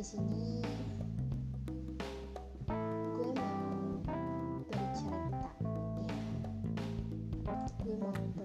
di sini. Gue mau bercerita. Ya gue mau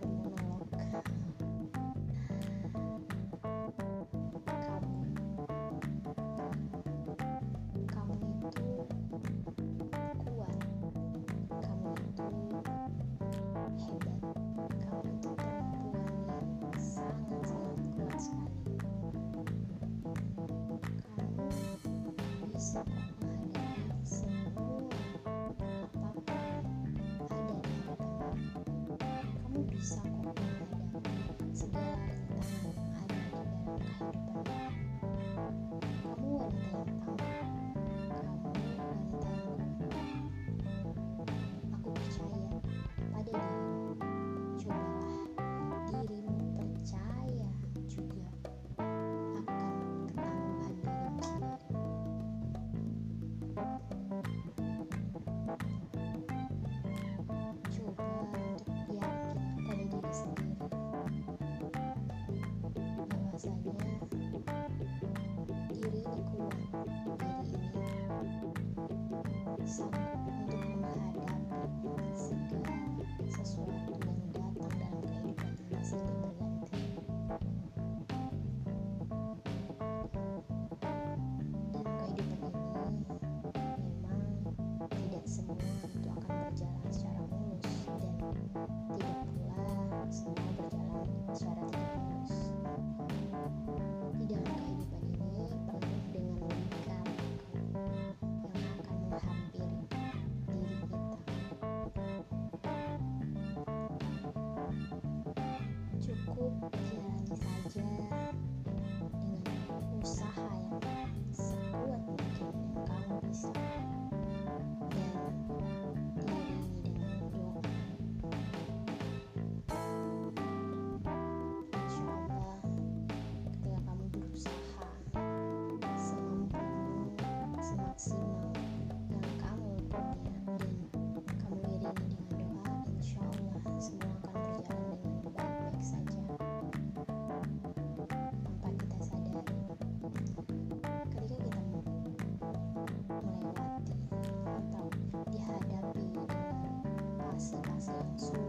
Thank you.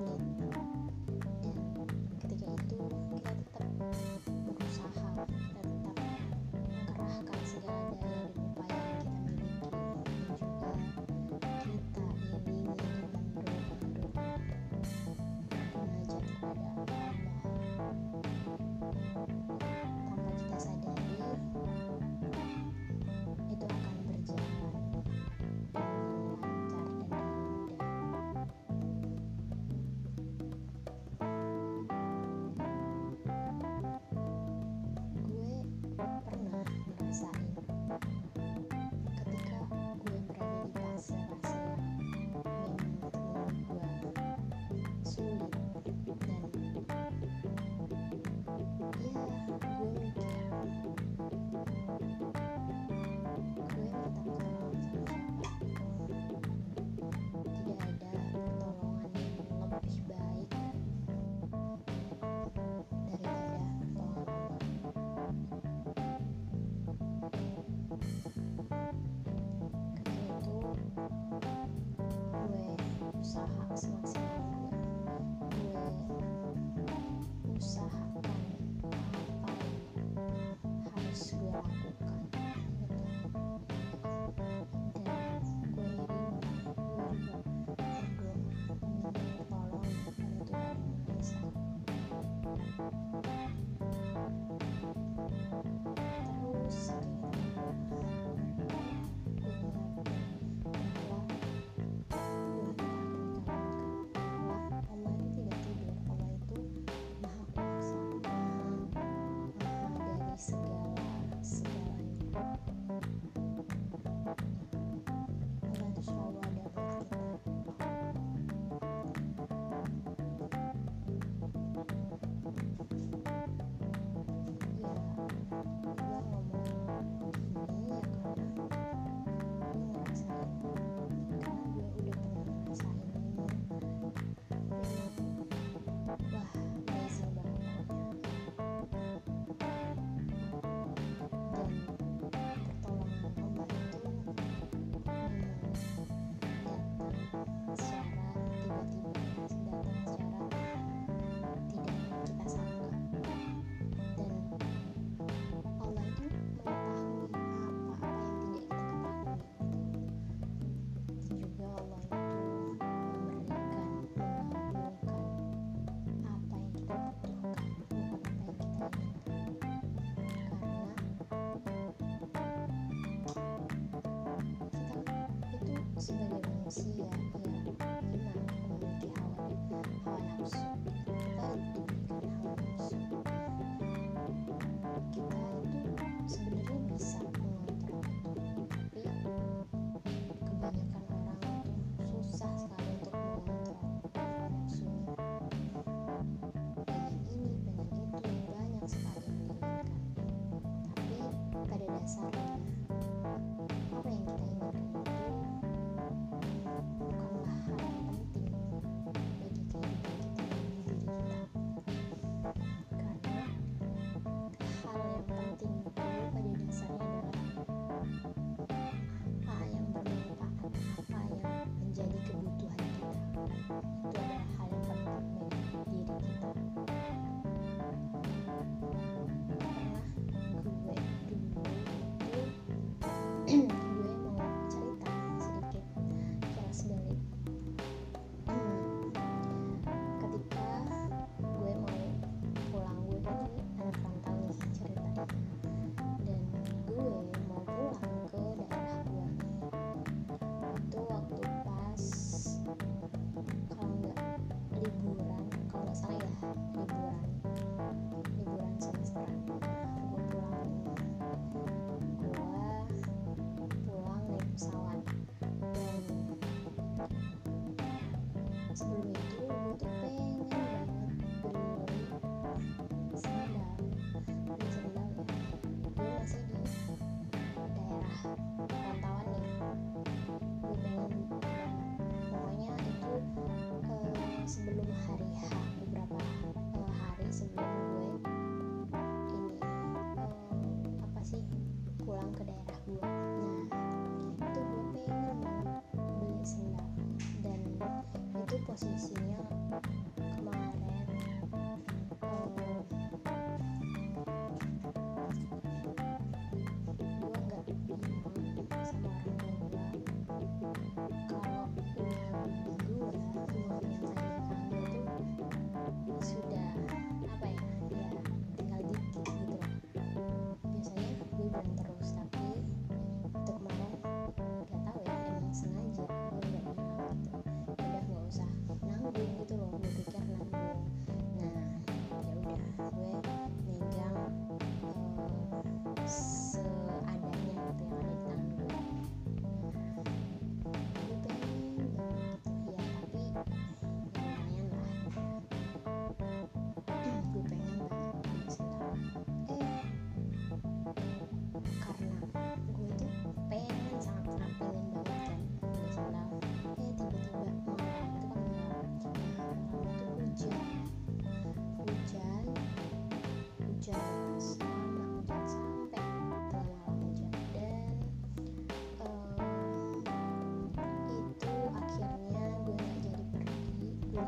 Sih ya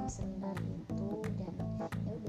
sendal itu dan ya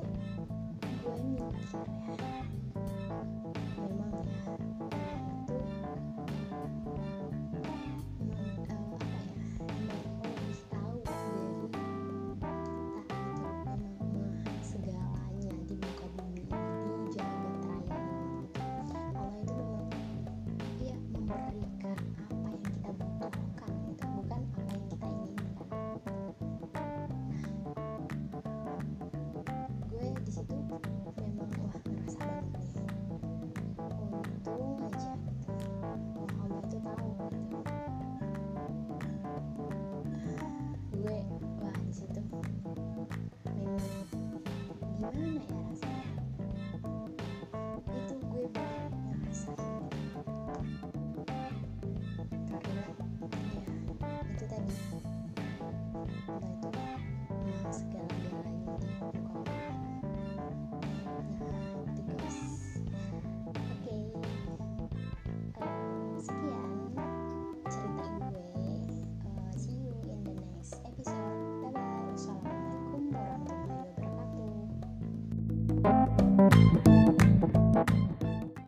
子，我。